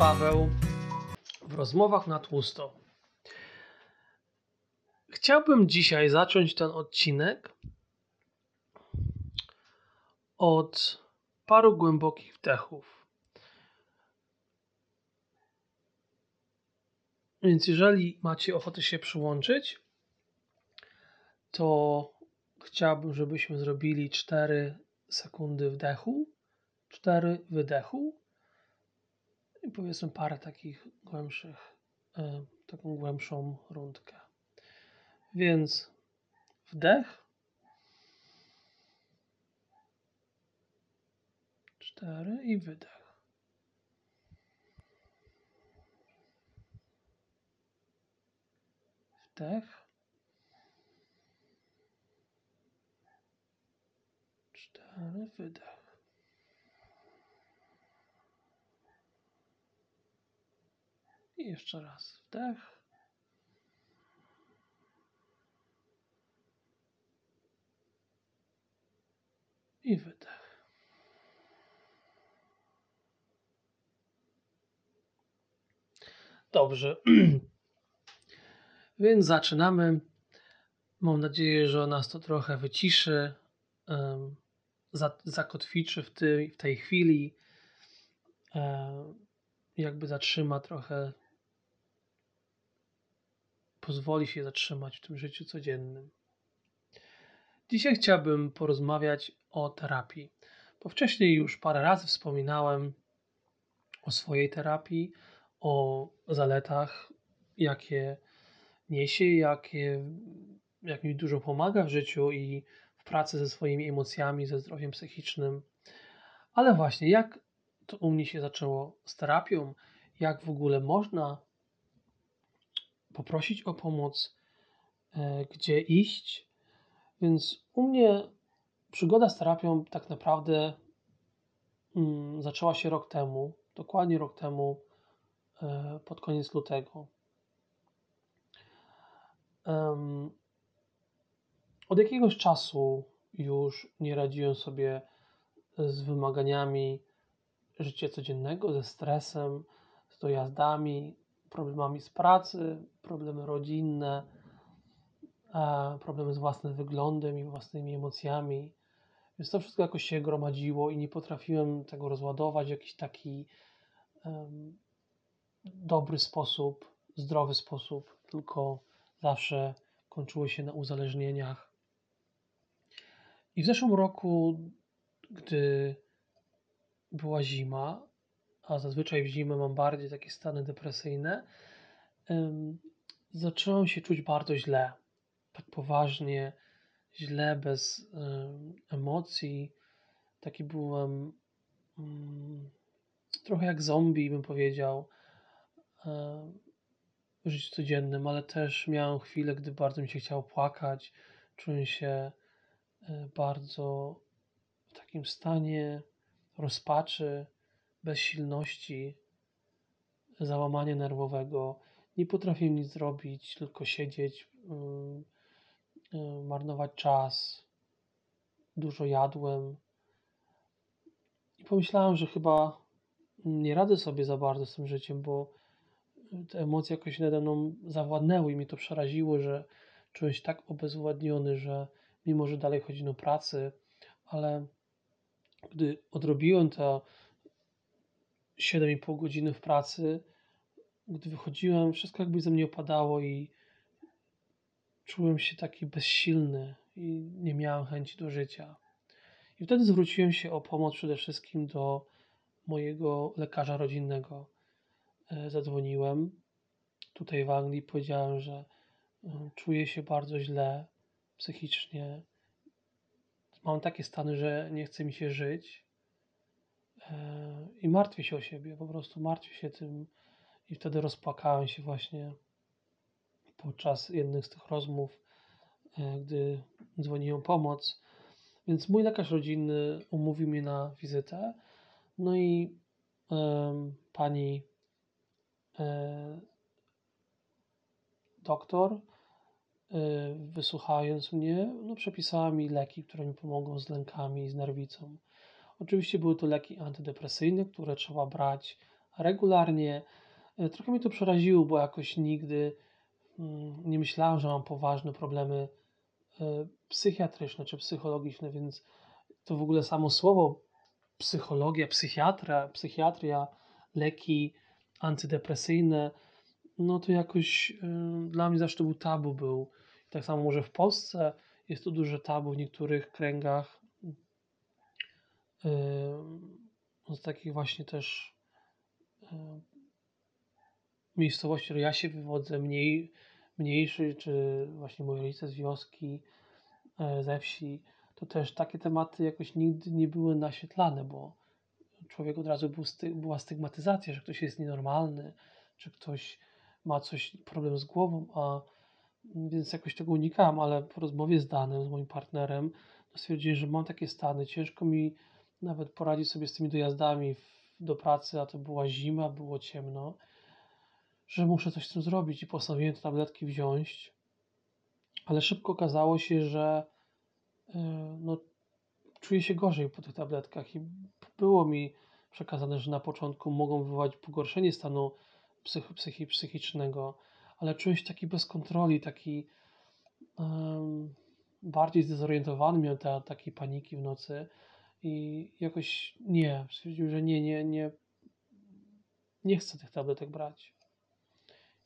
Paweł w rozmowach na tłusto. Chciałbym dzisiaj zacząć ten odcinek od paru głębokich wdechów. Więc jeżeli macie ochotę się przyłączyć, to chciałbym, żebyśmy zrobili 4 sekundy wdechu, 4 wydechu i powiedzmy parę takich głębszych, e, taką głębszą rundkę. Więc wdech. Cztery i wydech. Wdech. Cztery, wydech. I jeszcze raz wdech. I wydech. Dobrze. Więc zaczynamy. Mam nadzieję, że nas to trochę wyciszy, zakotwiczy w tej, w tej chwili, um, jakby zatrzyma trochę pozwoli się zatrzymać w tym życiu codziennym. Dzisiaj chciałbym porozmawiać o terapii, bo wcześniej już parę razy wspominałem o swojej terapii, o zaletach, jakie niesie, jakie, jak mi dużo pomaga w życiu i w pracy ze swoimi emocjami, ze zdrowiem psychicznym. Ale właśnie, jak to u mnie się zaczęło z terapią, jak w ogóle można poprosić o pomoc, e, gdzie iść. Więc u mnie przygoda z terapią tak naprawdę mm, zaczęła się rok temu, dokładnie rok temu, e, pod koniec lutego. Od jakiegoś czasu już nie radziłem sobie z wymaganiami życia codziennego, ze stresem, z dojazdami, problemami z pracy, problemy rodzinne, problemy z własnym wyglądem i własnymi emocjami. Więc to wszystko jakoś się gromadziło i nie potrafiłem tego rozładować w jakiś taki um, dobry sposób, zdrowy sposób, tylko zawsze kończyło się na uzależnieniach. I w zeszłym roku, gdy była zima, a zazwyczaj w zimę mam bardziej takie stany depresyjne, zacząłem się czuć bardzo źle. Tak poważnie, źle, bez emocji. Taki byłem mm, trochę jak zombie, bym powiedział, w życiu codziennym, ale też miałem chwilę, gdy bardzo mi się chciało płakać. Czułem się e, bardzo w takim stanie rozpaczy, bezsilności, załamania nerwowego. Nie potrafiłem nic zrobić, tylko siedzieć, yy, yy, marnować czas. Dużo jadłem. I pomyślałem, że chyba nie radzę sobie za bardzo z tym życiem, bo te emocje jakoś nade mną zawładnęły i mnie to przeraziło, że czułem się tak obezwładniony, że mimo, że dalej chodzi do pracy, ale gdy odrobiłem to 7,5 godziny w pracy. Gdy wychodziłem, wszystko jakby ze mnie opadało i czułem się taki bezsilny i nie miałem chęci do życia. I wtedy zwróciłem się o pomoc przede wszystkim do mojego lekarza rodzinnego. E, zadzwoniłem tutaj w Anglii, powiedziałem, że e, czuję się bardzo źle psychicznie. Mam takie stany, że nie chce mi się żyć i martwię się o siebie, po prostu martwię się tym i wtedy rozpłakałem się właśnie podczas jednych z tych rozmów, e, gdy dzwoniłem pomoc. Więc mój lekarz rodzinny umówił mnie na wizytę, no i um, pani e, doktor, e, wysłuchając mnie, no, przepisała mi leki, które mi pomogą z lękami i z nerwicą. Oczywiście były to leki antydepresyjne, które trzeba brać regularnie. E, trochę mnie to przeraziło, bo jakoś nigdy mm, nie myślałem, że mam poważne problemy e, psychiatryczne czy psychologiczne, więc to w ogóle samo słowo psychologia, psychiatra, psychiatria, leki antydepresyjne, no to jakoś dla mnie zawsze był tabu był. Tak samo może w Polsce jest to duże tabu w niektórych kręgach z takich właśnie też miejscowości, które ja się wywodzę, mniej, mniejszy, czy właśnie moi rodzice z wioski, e, ze wsi, to też takie tematy jakoś nigdy nie były naświetlane, bo człowiek od razu był sty, była stygmatyzacja, że ktoś jest nienormalny, czy ktoś ma coś, problem z głową, a więc jakoś tego unikałem, ale po rozmowie z Danem, z moim partnerem, no stwierdziłem, że mam takie stany, ciężko mi nawet poradzić sobie z tymi dojazdami do pracy, a to była zima, było ciemno, że muszę coś z tym zrobić i postanowiłem te tabletki wziąć, ale szybko okazało się, że e, no, czuję się gorzej po tych tabletkach i było mi przekazane, że na początku mogą wywołać pogorszenie stanu psych, psychi, psychicznego, ale czułem się taki bez kontroli, taki bardziej zdezorientowany, miałem te ataki paniki w nocy i jakoś nie, stwierdził, że nie, nie, nie, nie chcę tych tabletek brać.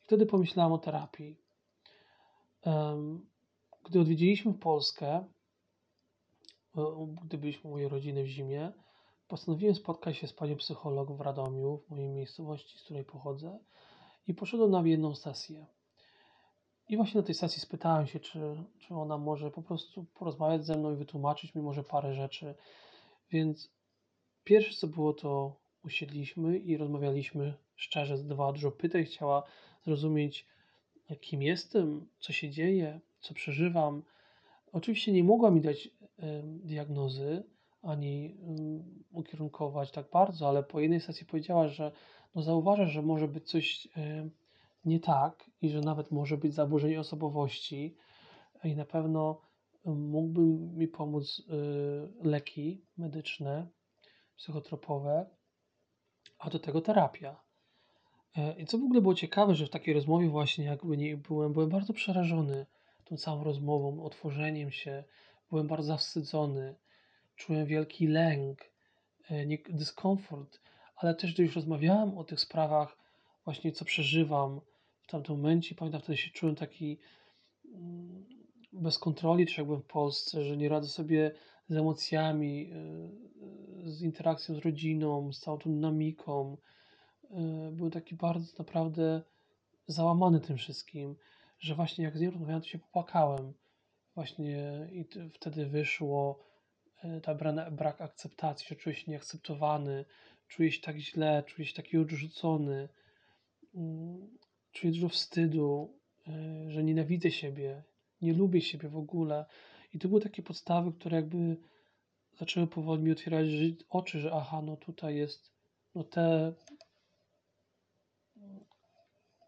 I wtedy pomyślałem o terapii. Gdy odwiedziliśmy Polskę, gdy byliśmy u mojej rodziny w zimie, postanowiłem spotkać się z panią psycholog w Radomiu, w mojej miejscowości, z której pochodzę, i poszedłem na jedną sesję. I właśnie na tej sesji spytałem się, czy, czy ona może po prostu porozmawiać ze mną i wytłumaczyć mi może parę rzeczy. Więc pierwsze co było, to usiedliśmy i rozmawialiśmy szczerze, zadawała dużo pytań, chciała zrozumieć, kim jestem, co się dzieje, co przeżywam. Oczywiście nie mogła mi dać y, diagnozy ani y, ukierunkować tak bardzo, ale po jednej sesji powiedziała, że no zauważa, że może być coś y, nie tak i że nawet może być zaburzenie osobowości i na pewno mógłby mi pomóc y, leki medyczne, psychotropowe, a do tego terapia. E, I co w ogóle było ciekawe, że w takiej rozmowie właśnie jakby nie byłem, byłem bardzo przerażony tą całą rozmową, otworzeniem się, byłem bardzo zawstydzony, czułem wielki lęk, e, dyskomfort, ale też gdy już rozmawiałem o tych sprawach, właśnie co przeżywam w tamtym momencie, pamiętam wtedy się czułem taki mm, bez kontroli, czy jak byłem w Polsce, że nie radzę sobie z emocjami, e, z interakcją z rodziną, z całą tą dynamiką. E, był taki bardzo naprawdę załamany tym wszystkim, że właśnie jak z nią rozmawiałem, to się popłakałem. Właśnie i wtedy wyszło e, ta brak akceptacji, że czuję się nieakceptowany, czuję się tak źle, czuję się taki odrzucony, mm, czuję dużo wstydu, że nienawidzę siebie, nie lubię siebie w ogóle. I to były takie podstawy, które jakby zaczęły powoli mi otwierać oczy, że aha, no tutaj jest, no te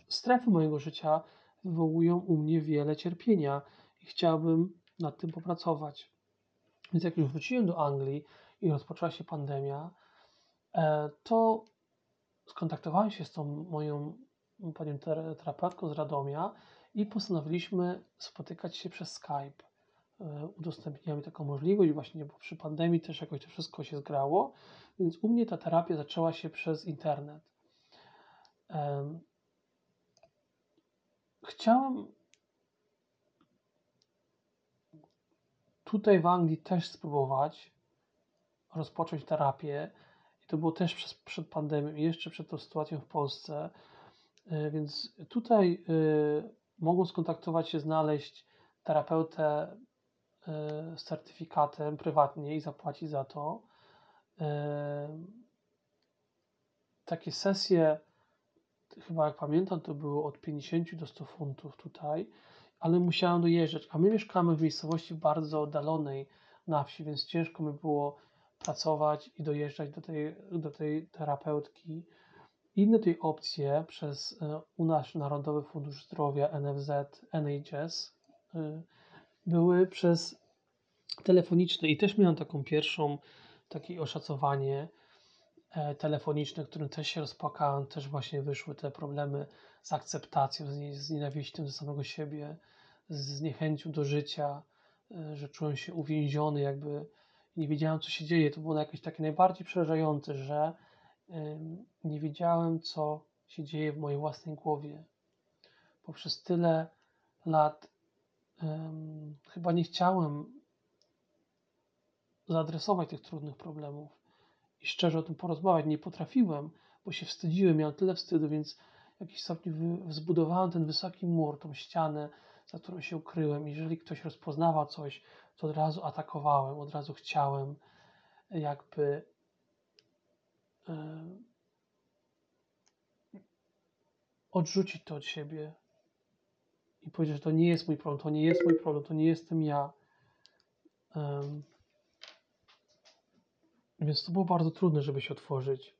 strefy mojego życia wywołują u mnie wiele cierpienia i chciałbym nad tym popracować. Więc jak już wróciłem do Anglii i rozpoczęła się pandemia, e, to skontaktowałem się z tą moją panią terapeutką z Radomia i postanowiliśmy spotykać się przez Skype. E, udostępniłem taką możliwość, właśnie bo przy pandemii też jakoś to wszystko się zgrało, więc u mnie ta terapia zaczęła się przez internet. Chciałem tutaj w Anglii też spróbować rozpocząć terapię i to było też przez, przed pandemią jeszcze przed tą sytuacją w Polsce, e, więc tutaj e, mogą skontaktować się, znaleźć terapeutę e, z certyfikatem prywatnie i zapłacić za to. E, takie sesje, chyba jak pamiętam, to było od 50 do 100 funtów tutaj, ale musiałem dojeżdżać. A my mieszkamy w miejscowości bardzo oddalonej na wsi, więc ciężko mi było pracować i dojeżdżać do tej, do tej terapeutki. Inne tej opcje przez e, u nas Narodowy Fundusz Zdrowia, NFZ, NHS e, były przez telefoniczne i też miałem taką pierwszą, takie oszacowanie e, telefoniczny, którym też się rozpłakałem, też właśnie wyszły te problemy z akceptacją, z, nie, z nienawiścią do samego siebie, z niechęcią do życia, że czułem się uwięziony, jakby nie wiedziałem, co się dzieje. To było jakieś takie najbardziej przerażające, że nie wiedziałem, co się dzieje w mojej własnej głowie. Bo przez tyle lat chyba nie chciałem zaadresować tych trudnych problemów i szczerze o tym porozmawiać. Nie potrafiłem, bo się wstydziłem, miałem tyle wstydu, więc w jakiś stopniu zbudowałem ten wysoki mur, tą ścianę, za którą się ukryłem. Jeżeli ktoś rozpoznawał coś, to od razu atakowałem, od razu chciałem jakby odrzucić to od siebie i powiedzieć, że to nie jest mój problem, to nie jest mój problem, to nie jestem ja. Um, więc to było bardzo trudne, żeby się otworzyć.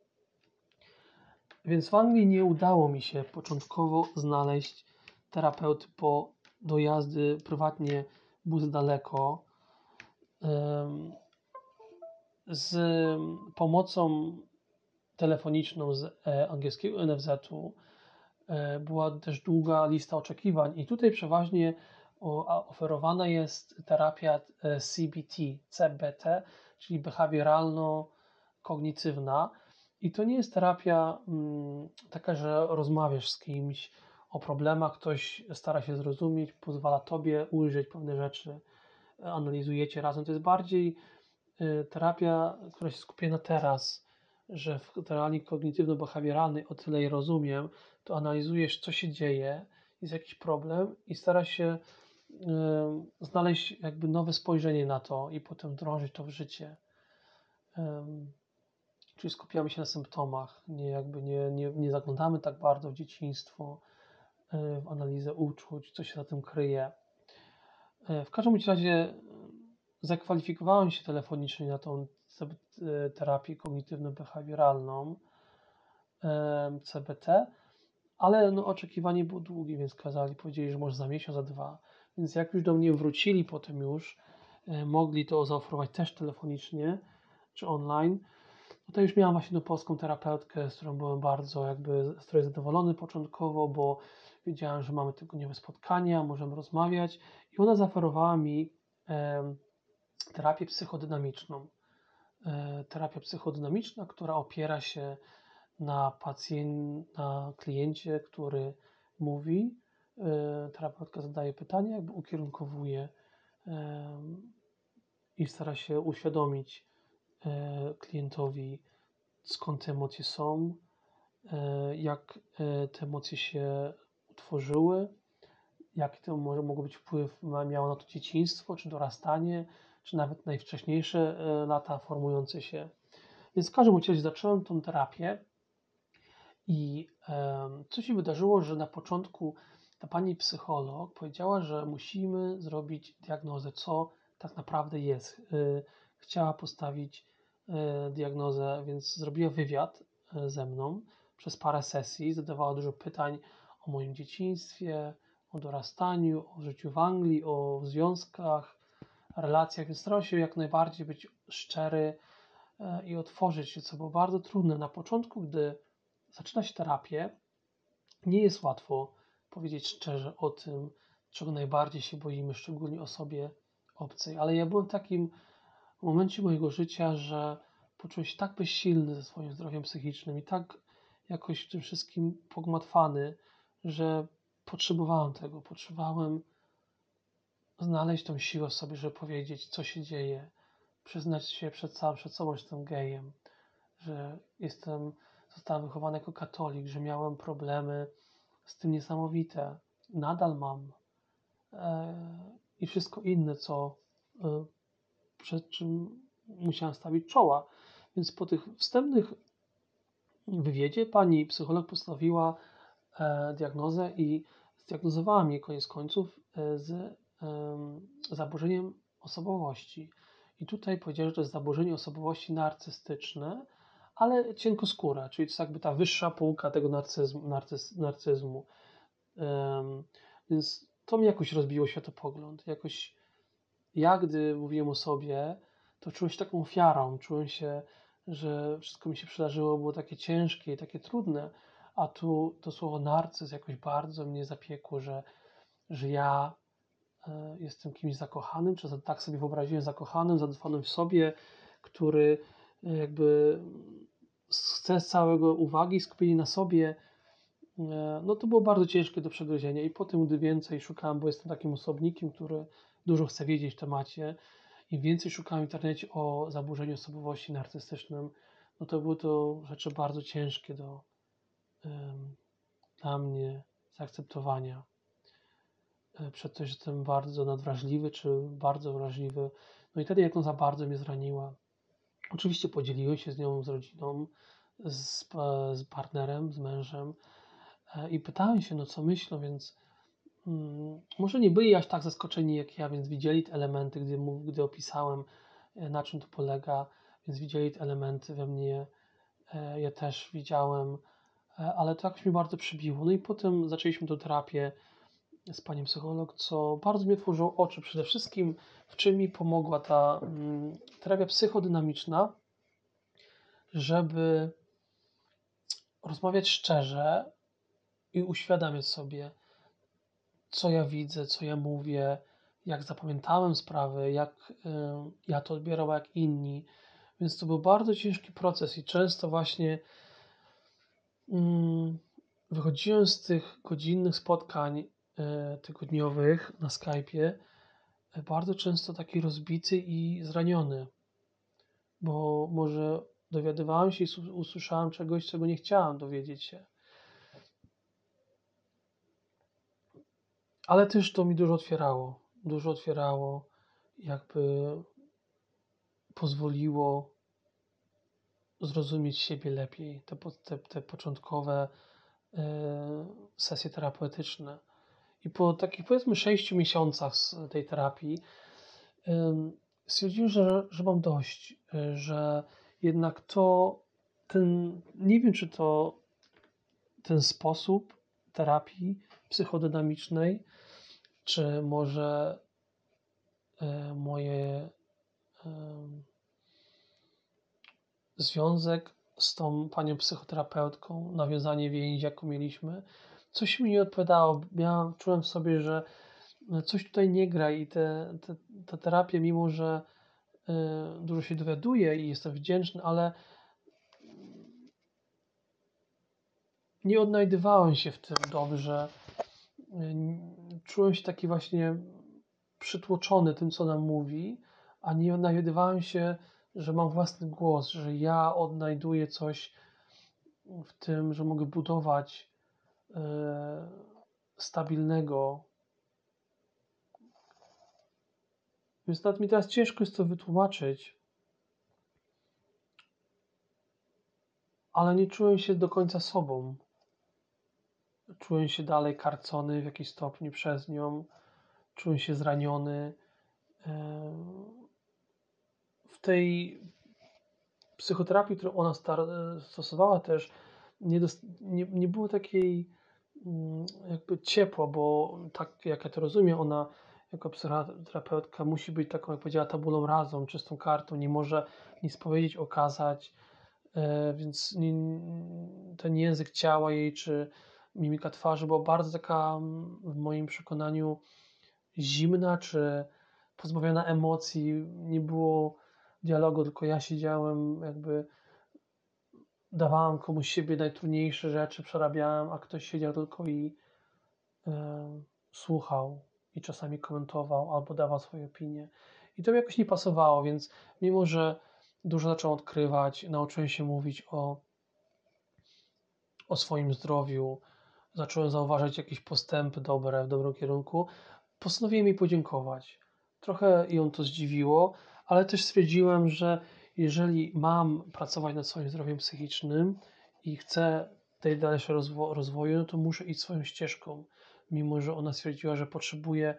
Więc w Anglii nie udało mi się początkowo znaleźć terapeuty, bo do jazdy prywatnie był daleko. Um, z pomocą telefoniczną z e, angielskiego NFZ-u e, była też długa lista oczekiwań i tutaj przeważnie oferowana jest terapia e, CBT, CBT, czyli behawioralno-kognitywna. I to nie jest terapia mm, taka, że rozmawiasz z kimś o problemach, ktoś stara się zrozumieć, pozwala tobie ujrzeć pewne rzeczy, analizujecie razem. To jest bardziej terapia, która się skupia na teraz, że w terapii kognitywno-behawioralnej o tyle je rozumiem, to analizujesz, co się dzieje, jest jakiś problem i starasz się y, znaleźć jakby nowe spojrzenie na to i potem wdrożyć to w życie. Y, czyli skupiamy się na symptomach, nie, jakby nie, nie, nie zaglądamy tak bardzo w dzieciństwo, y, w analizę uczuć, co się za tym kryje. W każdym razie zakwalifikowałem się telefonicznie na tą E, terapię kognitywno-behawioralną CBT, ale no, oczekiwanie było długie, więc kazali, powiedzieli, że może za miesiąc, za dwa. Więc jak już do mnie wrócili potem już, e, mogli to zaoferować też telefonicznie czy online, no to już miałam właśnie no, polską terapeutkę, z którą byłem bardzo jakby, z której zadowolony początkowo, bo wiedziałem, że mamy tygodniowe spotkania, możemy rozmawiać i ona zaoferowała mi e, terapię psychodynamiczną. E, terapia psychodynamiczna, która opiera się na pacjent, na kliencie, który mówi, e, terapeutka zadaje pytania, jakby ukierunkowuje e, i stara się uświadomić klientowi, skąd te emocje są, jak te emocje się utworzyły, jaki to może mogło być wpływ miało na to dzieciństwo czy dorastanie, czy nawet najwcześniejsze e, lata formujące się. Więc w każdym razie zacząłem tą terapię i co się wydarzyło, że na początku ta pani psycholog powiedziała, że musimy zrobić diagnozę, co tak naprawdę jest. E, chciała postawić e, diagnozę, więc zrobiła wywiad ze mną przez parę sesji, zadawała dużo pytań o moim dzieciństwie, o dorastaniu, o życiu w Anglii, o związkach, relacjach, więc starał się jak najbardziej być szczery e, i otworzyć się, co było bardzo trudne. Na początku, gdy zaczyna się terapię, nie jest łatwo powiedzieć szczerze o tym, czego najbardziej się boimy, szczególnie o sobie obcej. Ale ja byłem w takim momencie mojego życia, że poczułem się tak bezsilny ze swoim zdrowiem psychicznym i tak jakoś w tym wszystkim pogmatwany, że potrzebowałem tego. Potrzebowałem znaleźć tą siłę w sobie, żeby powiedzieć, co się dzieje, przyznać się przed całym, przed sobą, że jestem gejem, że jestem, zostałem wychowany jako katolik, że miałem problemy z tym niesamowite, nadal mam e, i wszystko inne, co e, przed czym musiałem stawić czoła. Więc po tych wstępnych wywiedzie pani psycholog postawiła e, diagnozę i zdiagnozowała mnie koniec końców e, z zaburzeniem osobowości. I tutaj powiedziałem, że to jest zaburzenie osobowości narcystyczne, ale cienkoskóre, czyli to jest jakby ta wyższa półka tego narcyzmu. narcyz, narcyzmu. Um, więc to mi jakoś rozbiło światopogląd. Jakoś ja, gdy mówiłem o sobie, to czułem się taką ofiarą, czułem się, że wszystko mi się przydarzyło, było takie ciężkie i takie trudne, a tu to słowo narcyz jakoś bardzo mnie zapiekło, że, że ja jestem kimś zakochanym, czy tak sobie wyobraziłem, zakochanym, zatrwanym w sobie, który e, jakby chce całego uwagi, skupienia na sobie, e, no to było bardzo ciężkie do przegryzienia i potem, gdy więcej szukałem, bo jestem takim osobnikiem, który dużo chce wiedzieć w temacie, im więcej szukałem w internecie o zaburzeniu osobowości narcystycznym, no to były to rzeczy bardzo ciężkie do um, dla mnie zaakceptowania. E, Przed to, że jestem bardzo nadwrażliwy, czy bardzo wrażliwy. No i wtedy, jak on za bardzo mnie zraniła. Oczywiście podzieliłem się z nią, z rodziną, z, z partnerem, z mężem e, i pytałem się, no co myślą, więc mm, może nie byli aż tak zaskoczeni jak ja, więc widzieli te elementy, gdy, gdy opisałem, e, na czym to polega, więc widzieli te elementy we mnie. E, ja też widziałem, ale to jakoś mi bardzo przybiło. No i potem zaczęliśmy tę terapię z panią psycholog, co bardzo mi otworzyło oczy. Przede wszystkim, w czym mi pomogła ta mm, terapia psychodynamiczna, żeby rozmawiać szczerze i uświadamiać sobie, co ja widzę, co ja mówię, jak zapamiętałem sprawy, jak y, ja to odbierałem, jak inni. Więc to był bardzo ciężki proces i często właśnie mm, wychodziłem z tych godzinnych spotkań tygodniowych na Skype'ie y, bardzo często taki rozbity i zraniony, bo może dowiadywałem się i usłyszałem czegoś, czego nie chciałem dowiedzieć się. Ale też to mi dużo otwierało. Dużo otwierało, jakby pozwoliło zrozumieć siebie lepiej. Te, te, te początkowe y, sesje terapeutyczne. I po takich powiedzmy sześciu miesiącach z tej terapii stwierdziłem, że, że mam dość, y, że jednak to ten, nie wiem czy to ten sposób terapii psychodynamicznej, czy może e, moje e, związek z tą panią psychoterapeutką, nawiązanie więzi, jaką mieliśmy, coś mi nie odpowiadało. Miałem, czułem sobie, że coś tutaj nie gra i te, te, ta terapia, mimo że Y, dużo się dowiaduję i jestem wdzięczny, ale nie odnajdywałem się w tym dobrze. Czułem się taki właśnie przytłoczony tym, co nam mówi, a nie odnajdywałem się, że mam własny głos, że ja odnajduję coś w tym, że mogę budować stabilnego Więc nawet mi teraz ciężko jest to wytłumaczyć. Ale nie czułem się do końca sobą. Czułem się dalej karcony w jakiś stopniu przez nią. Czułem się zraniony. W tej psychoterapii, którą ona stosowała też, nie, nie, nie było takiej jakby ciepła, bo tak jak ja to rozumiem, ona jako psychoterapeutka musi być taką, jak powiedziała, tabulą razą, czystą kartą, nie może nic powiedzieć, okazać, e, więc ten język ciała jej czy mimika twarzy była bardzo taka w moim przekonaniu zimna, czy pozbawiona emocji, nie było dialogu, tylko ja siedziałem jakby dawałem komuś siebie najtrudniejsze rzeczy, przerabiałem, a ktoś siedział tylko i e, słuchał i czasami komentował albo dawał swoje opinie. I to mi jakoś nie pasowało, więc mimo, że dużo zacząłem odkrywać, nauczyłem się mówić o, o swoim zdrowiu, zacząłem zauważać jakieś postępy dobre w dobrym kierunku, postanowiłem jej podziękować. Trochę ją to zdziwiło, ale też stwierdziłem, że jeżeli mam pracować nad swoim zdrowiem psychicznym i chcę tej dalszego rozwoju, no to muszę iść swoją ścieżką mimo że ona stwierdziła, że potrzebuje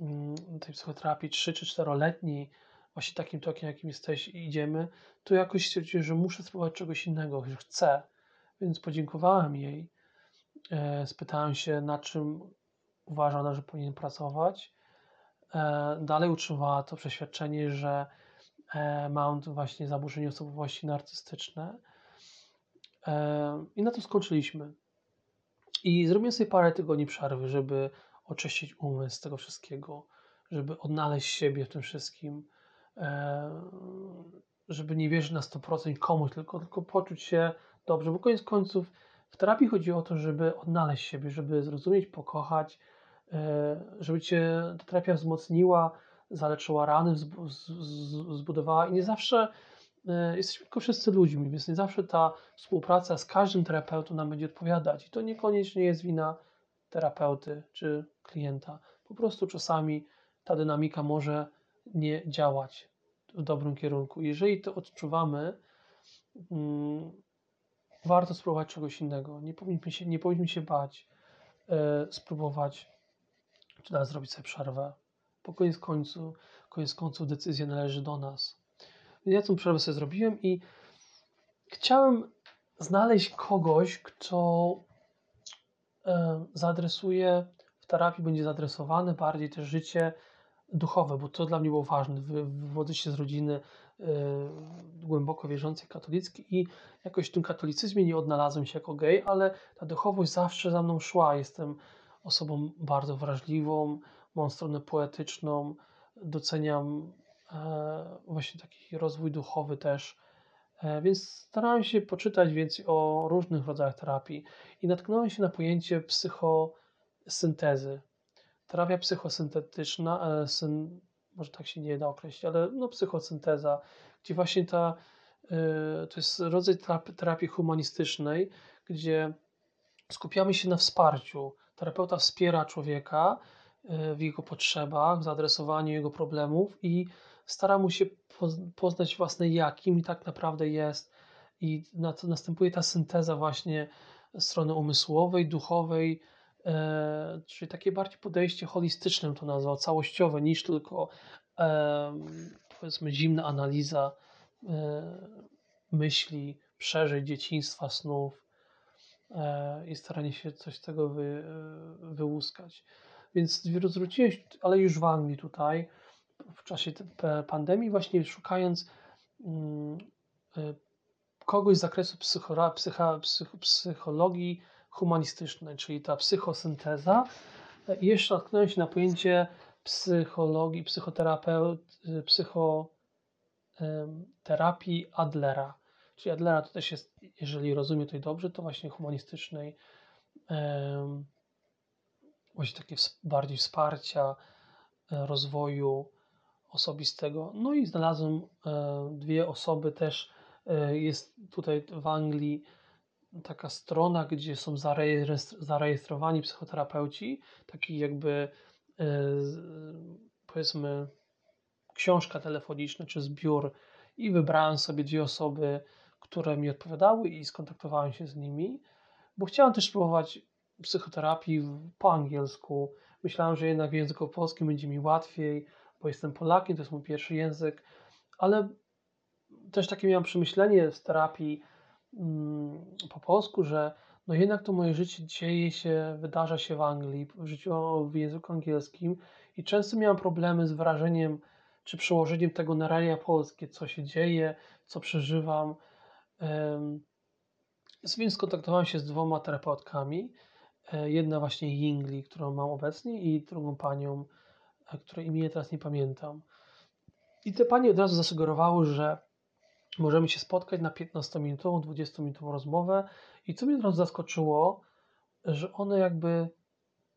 mm, tej psychoterapii 3 czy 4-letniej, właśnie takim tokiem, jakim jesteś, idziemy, to jakoś stwierdziłem, że muszę spróbować czegoś innego, że chcę. Więc podziękowałem jej. E, spytałem się, na czym uważa ona, że powinien pracować. E, dalej utrzymywała to przeświadczenie, że e, mam właśnie zaburzenie osobowości narcystyczne. E, I na to skończyliśmy. I zrobiłem sobie parę tygodni przerwy, żeby oczyścić umysł z tego wszystkiego, żeby odnaleźć siebie w tym wszystkim, żeby nie wierzyć na 100% komuś, tylko, tylko poczuć się dobrze, bo koniec końców w terapii chodzi o to, żeby odnaleźć siebie, żeby zrozumieć, pokochać, e, żeby cię ta terapia wzmocniła, zaleczyła rany, zbudowała i nie zawsze e, jesteśmy tylko wszyscy ludźmi, więc nie zawsze ta współpraca z każdym terapeutą nam będzie odpowiadać i to niekoniecznie jest wina terapeuty czy klienta. Po prostu czasami ta dynamika może nie działać w dobrym kierunku. Jeżeli to odczuwamy, mm, warto spróbować czegoś innego. Nie powinniśmy się, nie powinniśmy się bać e, spróbować, czy nawet zrobić sobie przerwę. Po koniec końcu, koniec końców decyzja należy do nas. Ja tę przerwę sobie zrobiłem i chciałem znaleźć kogoś, kto e, zaadresuje w terapii, będzie zaadresowane bardziej też życie duchowe, bo to dla mnie było ważne. Wywodzę się z rodziny y, głęboko wierzącej katolickiej i jakoś w tym katolicyzmie nie odnalazłem się jako gej, ale ta duchowość zawsze za mną szła. Jestem osobą bardzo wrażliwą, mam stronę poetyczną, doceniam e, właśnie taki rozwój duchowy też. E, więc starałem się poczytać więcej o różnych rodzajach terapii i natknąłem się na pojęcie psychosyntezy terapia psychosyntetyczna, e, syn, może tak się nie da określić, ale no, psychosynteza, gdzie właśnie ta, to jest rodzaj terapii humanistycznej, gdzie skupiamy się na wsparciu. Terapeuta wspiera człowieka w jego potrzebach, w zaadresowaniu jego problemów i stara mu się poznać własne ja, kim tak naprawdę jest i następuje ta synteza właśnie strony umysłowej, duchowej, E, czyli takie bardziej podejście holistyczne to nazwał, całościowe, niż tylko e, powiedzmy zimna analiza e, myśli, przeżyć dzieciństwa, snów i staranie się coś z tego wy, wyłuskać. Więc zwróciłem się, ale już w Anglii tutaj, w czasie pandemii, właśnie szukając mm, kogoś z zakresu psycho, psycha, psychologii, humanistycznej, czyli ta psychosynteza. I jeszcze natknąłem się na pojęcie psychologii, psychoterapeut, psychoterapii Adlera. Czyli Adlera to też jest, jeżeli rozumiem to dobrze, to właśnie humanistycznej, właśnie takie bardziej wsparcia e, rozwoju osobistego. No i znalazłem e, dwie osoby też, e, jest tutaj w Anglii taka strona, gdzie są zarejestrowani psychoterapeuci, taki jakby powiedzmy książka telefoniczna czy zbiór i wybrałem sobie dwie osoby, które mi odpowiadały i skontaktowałem się z nimi, bo chciałem też spróbować psychoterapii po angielsku. Myślałem, że jednak w języku polskim będzie mi łatwiej, bo jestem Polakiem, to jest mój pierwszy język, ale też takie miałem przemyślenie z terapii, Mm, po polsku, że no jednak to moje życie dzieje się, wydarza się w Anglii, w życiu w języku angielskim i często miałem problemy z wyrażeniem czy przełożeniem tego na realia polskie, co się dzieje, co przeżywam. Więc skontaktowałem się z dwoma terapeutkami. E, jedna właśnie Yingli, którą mam obecnie i drugą panią, e, której imię teraz nie pamiętam. I te panie od razu zasugerowały, że możemy się spotkać na 15-minutową, 20-minutową rozmowę. I co mnie od razu zaskoczyło, że one jakby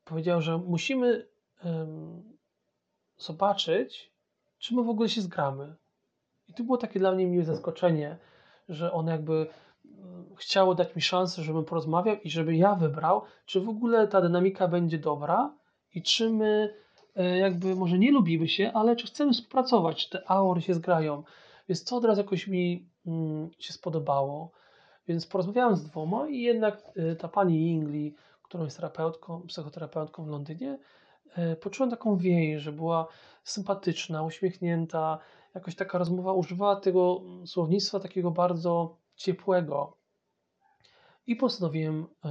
powiedziały, że musimy um, zobaczyć, czy my w ogóle się zgramy. I to było takie dla mnie miłe zaskoczenie, że one jakby chciało dać mi szansę, żebym porozmawiał i żeby ja wybrał, czy w ogóle ta dynamika będzie dobra i czy my e, jakby może nie lubimy się, ale czy chcemy współpracować, czy te aury się zgrają. Więc to od razu jakoś mi mm, się spodobało. Więc porozmawiałem z dwoma i jednak y, ta pani Ingli, którą jest terapeutką, psychoterapeutką w Londynie, y, poczułem taką więź, że była sympatyczna, uśmiechnięta, jakoś taka rozmowa używała tego słownictwa takiego bardzo ciepłego. I postanowiłem y,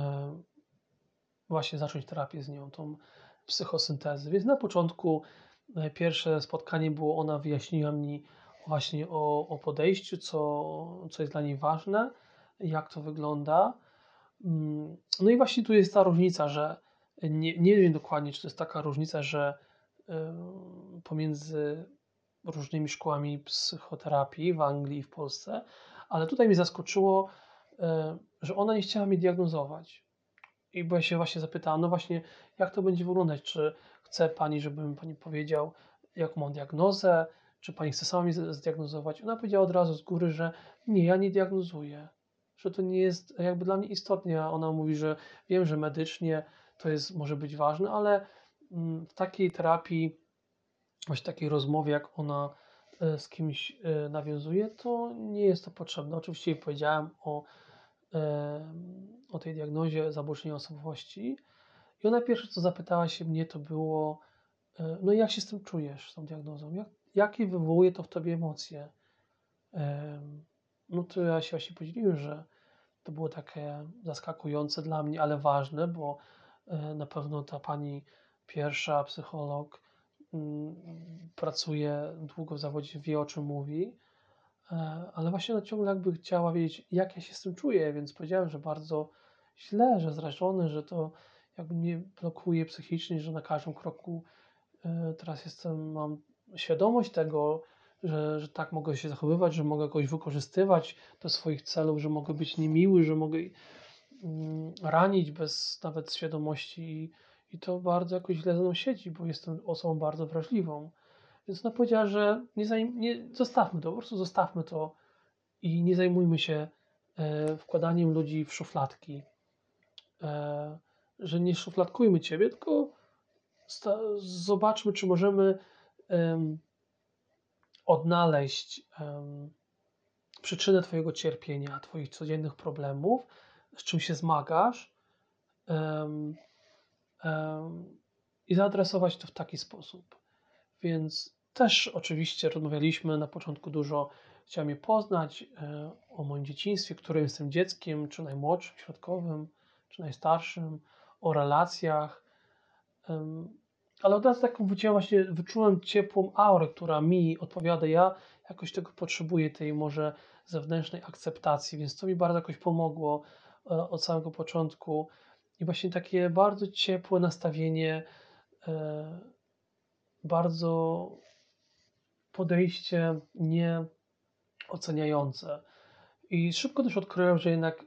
właśnie zacząć terapię z nią, tą psychosyntezy. Więc na początku pierwsze spotkanie było, ona wyjaśniła mi właśnie o, o podejściu, co, co jest dla niej ważne, jak to wygląda. Mm, no i właśnie tu jest ta różnica, że nie, nie wiem dokładnie, czy to jest taka różnica, że pomiędzy różnymi szkołami psychoterapii w Anglii i w Polsce, ale tutaj mnie zaskoczyło, że ona nie chciała mnie diagnozować. I bo ja się właśnie zapytałam, no właśnie, jak to będzie wyglądać? Czy chce pani, żebym pani powiedział, jaką mam diagnozę? Czy pani chce sama mnie zdiagnozować? Ona powiedziała od razu z góry, że nie, ja nie diagnozuję. Że to nie jest jakby dla mnie istotnie. Ona mówi, że wiem, że medycznie to jest, może być ważne, ale mm, w takiej terapii, właśnie takiej rozmowie, jak ona e, z kimś e, nawiązuje, to nie jest to potrzebne. Oczywiście powiedziałem o o tej diagnozie zaburzenia osobowości. I ona pierwsze, co zapytała się mnie, to było, e, no jak się z tym czujesz, z tą diagnozą? Jak, jakie wywołuje to w tobie emocje? No to ja się właśnie podzieliłem, że to było takie zaskakujące dla mnie, ale ważne, bo e, na pewno ta pani pierwsza psycholog pracuje długo w zawodzie, wie o czym mówi. E, ale właśnie ona ciągle jakby chciała wiedzieć, jak ja się z tym czuję, więc powiedziałem, że bardzo źle, że zrażony, że to jakby mnie blokuje psychicznie, że na każdym kroku e, teraz jestem, mam świadomość tego, że, że tak mogę się zachowywać, że mogę kogoś wykorzystywać do swoich celów, że mogę być niemiły, że mogę mm, ranić bez nawet świadomości i, to bardzo jakoś źle ze mną siedzi, bo jestem osobą bardzo wrażliwą. Więc ona powiedziała, że nie, zajm- nie zostawmy to, po prostu zostawmy to i nie zajmujmy się e, wkładaniem ludzi w szufladki. E, że nie szufladkujmy ciebie, tylko zobaczmy, czy możemy odnaleźć przyczynę Twojego cierpienia, Twoich codziennych problemów, z czym się zmagasz i zaadresować to w taki sposób. Więc też oczywiście rozmawialiśmy na początku dużo, chciałem je poznać e, o moim dzieciństwie, którym jestem dzieckiem, czy najmłodszym, środkowym, czy najstarszym, o relacjach. Ale od razu taką wyczułem właśnie, wyczułem ciepłą aurę, która mi odpowiada. Ja jakoś tego potrzebuję, tej może zewnętrznej akceptacji, więc to mi bardzo jakoś pomogło e, od samego początku. I właśnie takie bardzo ciepłe nastawienie, e, bardzo podejście nieoceniające. I szybko też odkryłem, że jednak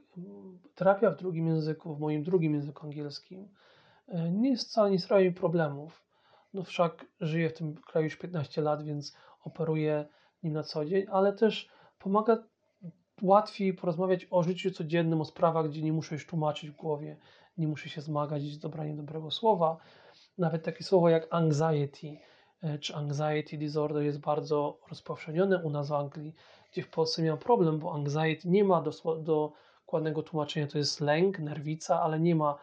terapia w drugim języku, w moim drugim języku angielskim, e, nie jest wcale nie sprawia mi problemów. No wszak żyję w tym kraju już 15 lat, więc operuję nim na co dzień, ale też pomaga łatwiej porozmawiać o życiu codziennym, o sprawach, gdzie nie muszę już tłumaczyć w głowie, nie muszę się zmagać z dobraniem dobrego słowa. Nawet takie słowo jak anxiety, E, czy anxiety disorder jest bardzo rozpowszechnione u nas w Anglii, gdzie w Polsce miałem problem, bo anxiety nie ma dokładnego tłumaczenia, to jest lęk, nerwica, ale nie ma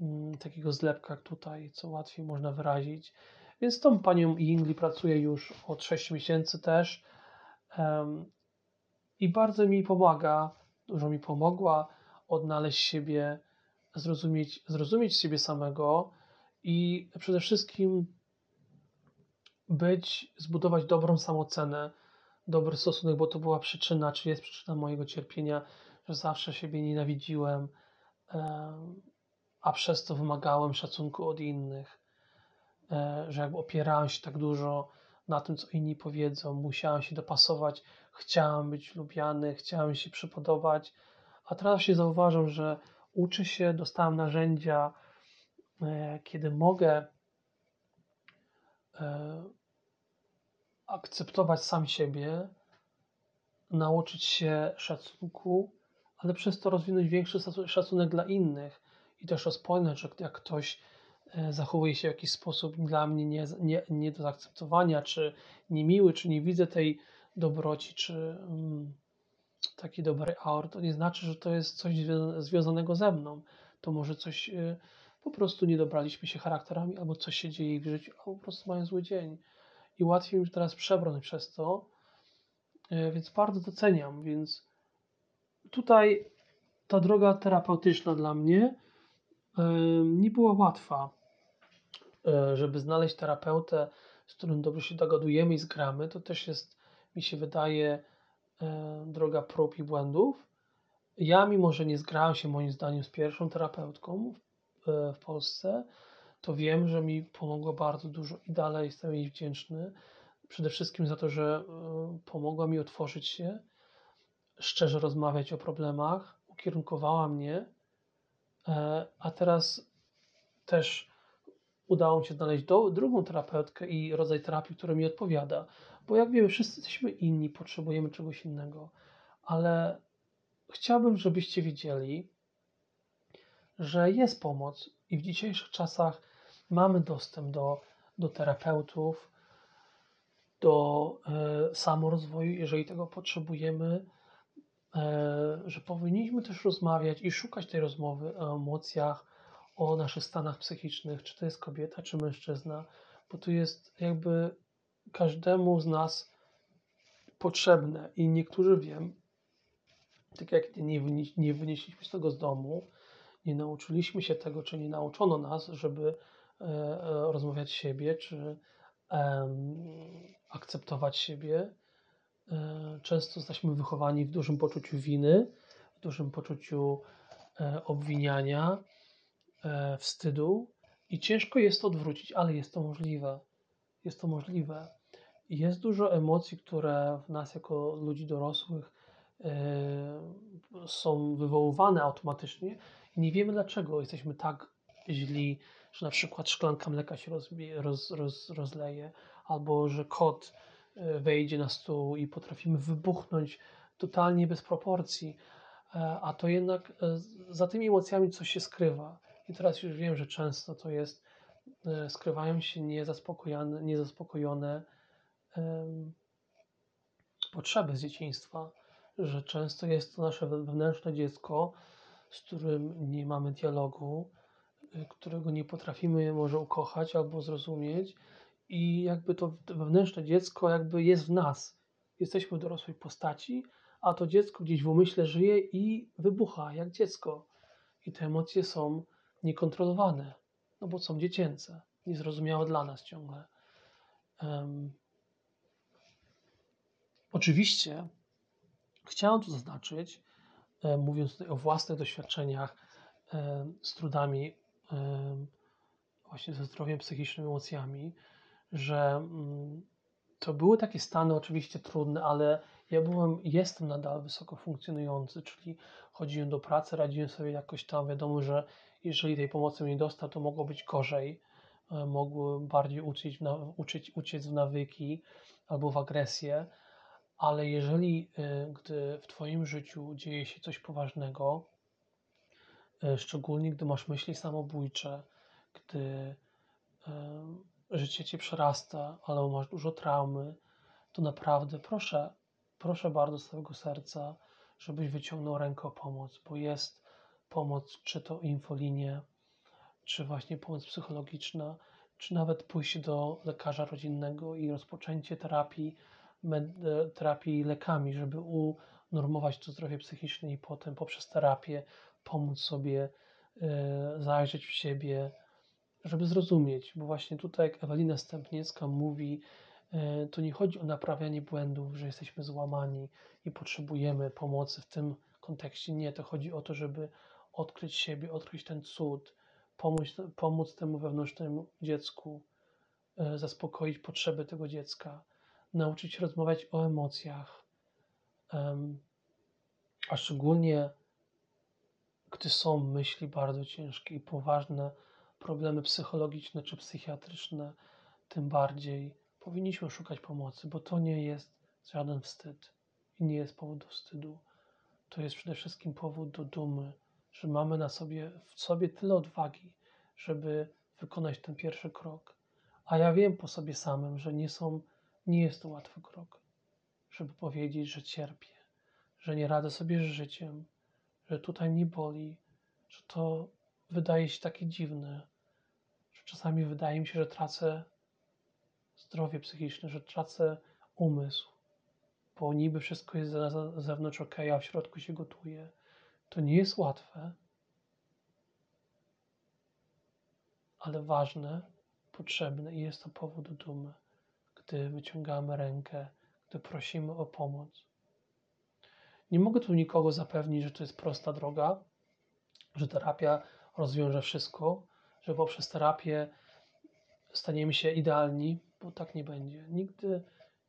mm, takiego zlepka jak tutaj, co łatwiej można wyrazić. Więc z tą panią Ingli pracuję już od 6 miesięcy też um, i bardzo mi pomaga, dużo mi pomogła odnaleźć siebie, zrozumieć, zrozumieć siebie samego i przede wszystkim być, zbudować dobrą samocenę, dobry stosunek, bo to była przyczyna, czy jest przyczyna mojego cierpienia, że zawsze siebie nienawidziłem, a przez to wymagałem szacunku od innych, e, że jakby opierałem się tak dużo na tym, co inni powiedzą, musiałem się dopasować, chciałem być lubiany, chciałem się przypodobać, a teraz się zauważam, że uczę się, dostałem narzędzia, e, kiedy mogę E, akceptować sam siebie, nauczyć się szacunku, ale przez to rozwinąć większy szacunek dla innych i też rozpoznać, że jak ktoś e, zachowuje się w jakiś sposób dla mnie nie, nie, nie do zaakceptowania, czy niemiły, czy nie widzę tej dobroci, czy um, taki dobry aur, to nie znaczy, że to jest coś związanego ze mną. To może coś y, po prostu nie dobraliśmy się charakterami, albo coś się dzieje w życiu, albo po prostu mają zły dzień. I łatwiej mi teraz przebrnąć przez to, e, więc bardzo doceniam. Więc tutaj ta droga terapeutyczna dla mnie e, nie była łatwa, żeby znaleźć terapeutę, z którym dobrze się dogadujemy i zgramy. To też jest mi się wydaje, droga prób i błędów. Ja, mimo że nie zgrałem się moim zdaniem z pierwszą terapeutką w, e, w Polsce, to wiem, że mi pomogło bardzo dużo i dalej jestem jej wdzięczny. Przede wszystkim za to, że e, pomogła mi otworzyć się, szczerze rozmawiać o problemach, ukierunkowała mnie, e, a teraz też udało mi się znaleźć do, drugą terapeutkę i rodzaj terapii, który mi odpowiada. Bo jak wiemy, wszyscy jesteśmy inni, potrzebujemy czegoś innego, ale chciałbym, żebyście wiedzieli, że jest pomoc i w dzisiejszych czasach mamy dostęp do, do terapeutów, do e, samorozwoju, jeżeli tego potrzebujemy, e, że powinniśmy też rozmawiać i szukać tej rozmowy o emocjach, o naszych stanach psychicznych, czy to jest kobieta, czy mężczyzna, bo tu jest jakby każdemu z nas potrzebne i niektórzy wiem, tak jak nie, nie wynieśliśmy z tego z domu, nie nauczyliśmy się tego, czy nie nauczono nas, żeby e, e, rozmawiać siebie, czy e, akceptować siebie. E, często jesteśmy wychowani w dużym poczuciu winy, w dużym poczuciu e, obwiniania, e, wstydu i ciężko jest to odwrócić, ale jest to możliwe. Jest to możliwe. Jest dużo emocji, które w nas jako ludzi dorosłych są wywoływane automatycznie i nie wiemy dlaczego jesteśmy tak źli, że na przykład szklanka mleka się rozbije, roz, roz, rozleje, albo że kot wejdzie na stół i potrafimy wybuchnąć totalnie bez proporcji, a to jednak za tymi emocjami coś się skrywa. I teraz już wiem, że często to jest, skrywają się niezaspokojone, niezaspokojone potrzeby z dzieciństwa, że często jest to nasze wewnętrzne dziecko, z którym nie mamy dialogu, którego nie potrafimy może ukochać albo zrozumieć i jakby to wewnętrzne dziecko jakby jest w nas. Jesteśmy dorosłej postaci, a to dziecko gdzieś w umyśle żyje i wybucha jak dziecko. I te emocje są niekontrolowane, no bo są dziecięce, niezrozumiałe dla nas ciągle. Um, oczywiście chciałem tu zaznaczyć, e, mówiąc tutaj o własnych doświadczeniach e, z trudami e, właśnie ze zdrowiem psychicznym, emocjami, że mm, to były takie stany oczywiście trudne, ale ja byłem, jestem nadal wysoko funkcjonujący, czyli chodziłem do pracy, radziłem sobie jakoś tam, wiadomo, że jeżeli tej pomocy nie dostał, to mogło być gorzej, mogły bardziej uczyć, uczyć, uciec w nawyki albo w agresję, ale jeżeli, e, gdy w Twoim życiu dzieje się coś poważnego, e, szczególnie gdy masz myśli samobójcze, gdy życie cię przerasta, ale masz dużo traumy, to naprawdę proszę, proszę bardzo z całego serca, żebyś wyciągnął rękę o pomoc, bo jest pomoc, czy to infolinie, czy właśnie pomoc psychologiczna, czy nawet pójście do lekarza rodzinnego i rozpoczęcie terapii, terapii lekami, żeby unormować to zdrowie psychiczne i potem poprzez terapię pomóc sobie e, zajrzeć w siebie, żeby zrozumieć, bo właśnie tutaj, jak Ewelina Stępniecka mówi, e, to nie chodzi o naprawianie błędów, że jesteśmy złamani i potrzebujemy pomocy w tym kontekście. Nie, to chodzi o to, żeby odkryć siebie, odkryć ten cud, pomóc, pomóc temu wewnętrznemu dziecku, e, zaspokoić potrzeby tego dziecka, nauczyć rozmawiać o emocjach, a szczególnie gdy są myśli bardzo ciężkie i poważne, problemy psychologiczne czy psychiatryczne, tym bardziej powinniśmy szukać pomocy, bo to nie jest żaden wstyd i nie jest powód do wstydu. To jest przede wszystkim powód do dumy, że mamy na sobie, w sobie tyle odwagi, żeby wykonać ten pierwszy krok. A ja wiem po sobie samym, że nie, są, nie jest to łatwy krok, żeby powiedzieć, że cierpię, że nie radzę sobie z życiem, że tutaj mnie boli, że to wydaje się takie dziwne, że czasami wydaje mi się, że tracę zdrowie psychiczne, że tracę umysł, bo niby wszystko jest na zewnątrz ok, a w środku się gotuje. To nie jest łatwe, ale ważne, potrzebne i jest to powód dumy, gdy wyciągamy rękę, gdy prosimy o pomoc. Nie mogę tu nikogo zapewnić, że to jest prosta droga, że terapia rozwiąże wszystko, że poprzez terapię staniemy się idealni, bo tak nie będzie. Nigdy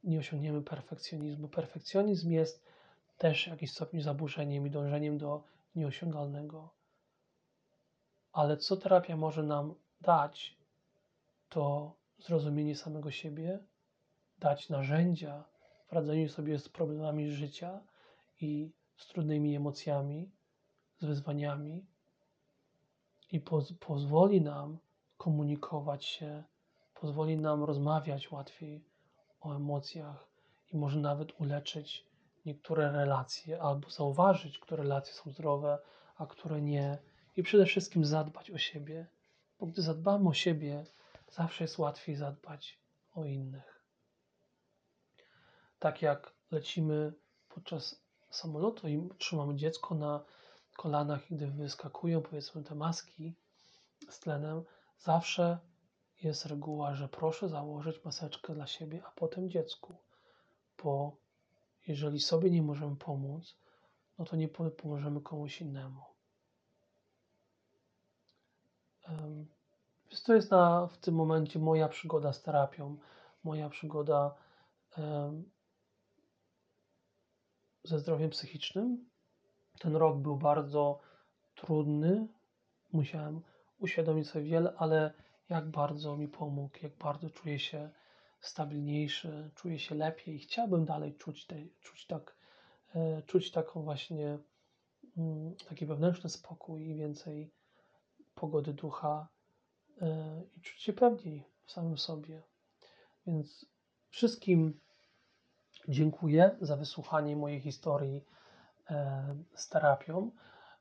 nie osiągniemy perfekcjonizmu. Perfekcjonizm jest też w jakiś stopniu zaburzeniem i dążeniem do nieosiągalnego. Ale co terapia może nam dać, to zrozumienie samego siebie, dać narzędzia w radzeniu sobie z problemami życia i z trudnymi emocjami, z wyzwaniami i poz pozwoli nam komunikować się, pozwoli nam rozmawiać łatwiej o emocjach i może nawet uleczyć niektóre relacje albo zauważyć, które relacje są zdrowe, a które nie. I przede wszystkim zadbać o siebie, bo gdy zadbamy o siebie, zawsze jest łatwiej zadbać o innych. Tak jak lecimy podczas samolotu i trzymamy dziecko na kolanach, gdy wyskakują powiedzmy te maski z tlenem, zawsze jest reguła, że proszę założyć maseczkę dla siebie, a potem dziecku, bo jeżeli sobie nie możemy pomóc, no to nie pomożemy komuś innemu. Więc to jest na, w tym momencie moja przygoda z terapią, moja przygoda ze zdrowiem psychicznym. Ten rok był bardzo trudny. Musiałem uświadomić sobie wiele, ale jak bardzo mi pomógł, jak bardzo czuję się stabilniejszy, czuję się lepiej i chciałbym dalej czuć, te, czuć, tak, e, czuć taką właśnie mm, taki wewnętrzny spokój i więcej pogody ducha e, i czuć się pewniej w samym sobie. Więc wszystkim dziękuję za wysłuchanie mojej historii e, z terapią.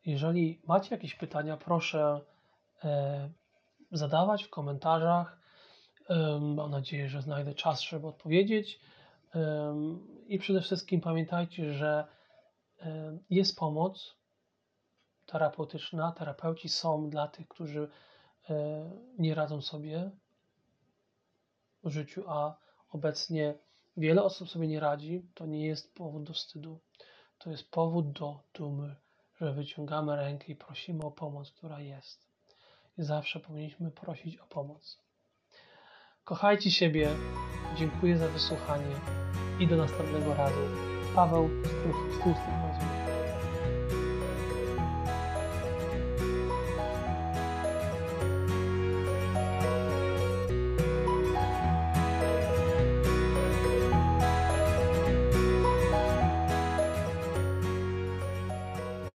Jeżeli macie jakieś pytania, proszę zadawać w komentarzach. Mam nadzieję, że znajdę czas, żeby odpowiedzieć. I przede wszystkim pamiętajcie, że jest pomoc terapeutyczna. Terapeuci są dla tych, którzy e, nie radzą sobie w życiu, a obecnie wiele osób sobie nie radzi. To nie jest powód do wstydu. To jest powód do dumy, że wyciągamy rękę i prosimy o pomoc, która jest i zawsze powinniśmy prosić o pomoc. Kochajcie siebie, dziękuję za wysłuchanie i do następnego razu. Paweł z Tłustych.